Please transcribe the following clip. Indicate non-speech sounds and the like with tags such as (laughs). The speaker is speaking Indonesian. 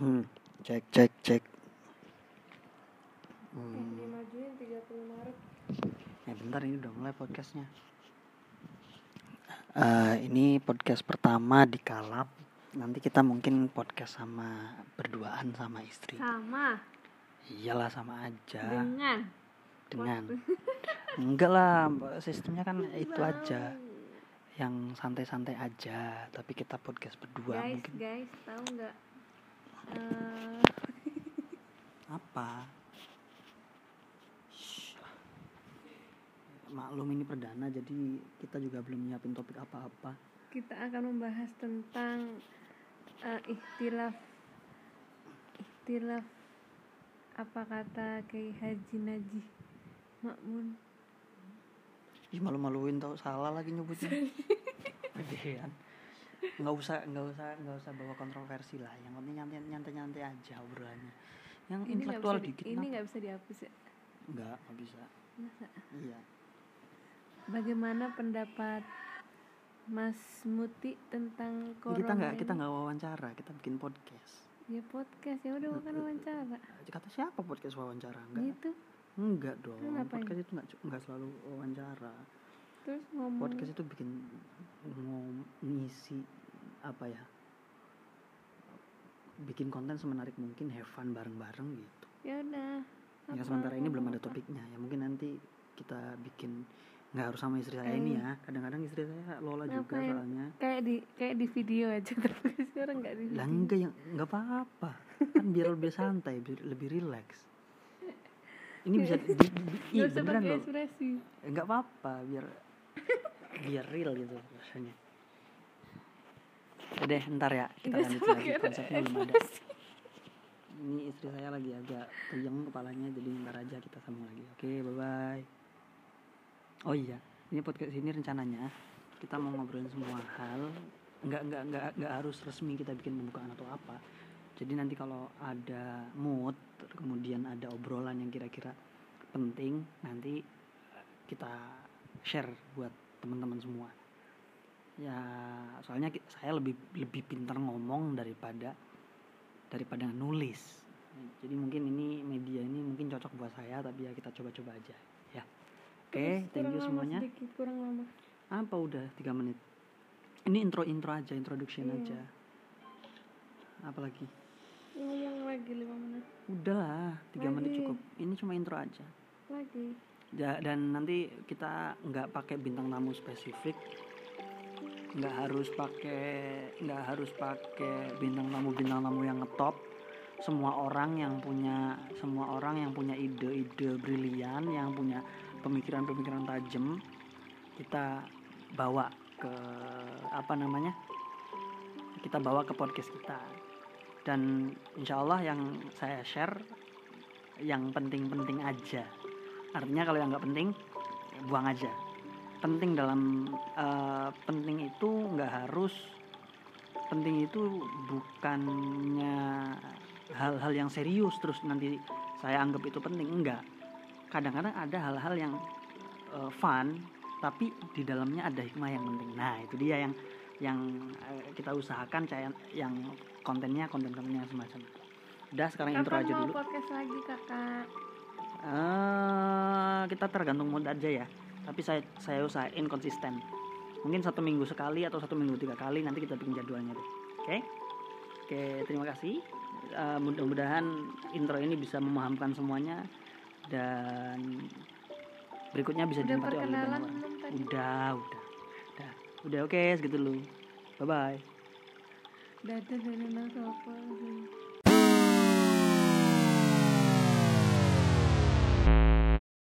Hmm, cek cek cek. Hmm, dimajuin 30 Maret. ya bentar ini udah mulai podcastnya. Eh, ini podcast pertama di Kalap. Nanti kita mungkin podcast sama berduaan sama istri. Sama Iyalah sama aja dengan dengan. (laughs) Enggak lah, sistemnya kan itu aja. Yang santai-santai aja, tapi kita podcast berdua guys, mungkin guys, tahu nggak? Eh, apa? Shh. Maklum ini perdana jadi kita juga belum nyiapin topik apa-apa. kita akan membahas tentang eh, ikhtilaf ikhtilaf apa kata Kiai Haji Najih Makmun Ih malu-maluin tau salah lagi nyebutnya. Gedean. Nggak usah nggak usah nggak usah bawa kontroversi lah. Yang penting nyantai nyantai nyantai aja obrolannya. Yang ini nggak intelektual bisa di- dikit ini kenapa? nggak bisa dihapus ya Nggak nggak bisa. Masa? Iya. bagaimana pendapat Mas Muti tentang Ini corona kita nggak kita nggak wawancara kita bikin podcast. ya podcast ya udah bukan wawancara Kata siapa podcast wawancara? Enggak. gitu Enggak dong. Ngapain? Podcast itu nggak nggak selalu wawancara. terus ngomong podcast itu bikin ngom- ngisi apa ya bikin konten semenarik mungkin have fun bareng-bareng gitu. Ya udah ya sementara ini belum ada topiknya. Ya mungkin nanti kita bikin nggak harus sama istri saya ini Eh. ya. Kadang-kadang istri saya Lola juga soalnya. Kayak di kayak di video aja (laughs) tapi sekarang nggak di lah video. enggak yang nggak apa-apa. Kan biar lebih (laughs) santai biar lebih rileks ini bisa di, di, di- iya beneran loh. Eh, nggak apa-apa biar biar real gitu rasanya deh ntar ya kita lanjut lagi konsepnya belum ada ini istri saya lagi agak puyeng kepalanya jadi ntar aja kita sambung lagi. Oke bye bye oh iya ini podcast ini rencananya kita mau ngobrolin semua hal. Nggak nggak nggak nggak harus resmi kita bikin pembukaan atau apa. Jadi nanti kalau ada mood kemudian ada obrolan yang kira-kira penting nanti kita share buat teman-teman semua ya soalnya saya lebih lebih pintar ngomong daripada daripada nulis. Jadi mungkin ini media ini mungkin cocok buat saya tapi ya kita coba-coba aja. Ya. Oke Terus thank you semuanya. sedikit, kurang lama. Apa udah tiga menit? Ini intro intro aja introduction Iya. aja. Apalagi ngomong lagi lima menit. Udah lah tiga menit Lagi. cukup. Ini cuma intro aja. Lagi. Da- dan nanti kita nggak pakai bintang tamu spesifik nggak harus pakai nggak harus pakai bintang tamu bintang tamu yang ngetop. Semua orang yang punya semua orang yang punya ide-ide brilian yang punya pemikiran-pemikiran tajam kita bawa ke apa namanya? Kita bawa ke podcast kita. Dan insya Allah yang saya share yang penting-penting aja. Artinya kalau yang nggak penting buang aja penting dalam eh, penting itu nggak harus penting itu bukannya hal-hal yang serius terus nanti saya anggap itu penting enggak. Kadang-kadang ada hal-hal yang eh, fun tapi di dalamnya ada hikmah yang penting. Nah itu dia yang yang eh, kita usahakan saya yang kontennya konten-konten yang semacam. Itu udah sekarang intro kapan aja mau dulu. podcast lagi kakak? Eh, kita tergantung mood aja ya. Tapi saya saya usahain konsisten. Mungkin satu minggu sekali atau satu minggu tiga kali nanti kita bikin jadwalnya deh. Oke? Oke, terima kasih. Eh, mudah-mudahan intro ini bisa memahamkan semuanya dan berikutnya bisa udah dinikmati oleh tadi Udah, udah, udah, udah oke segitu dulu. Bye bye. dadah dan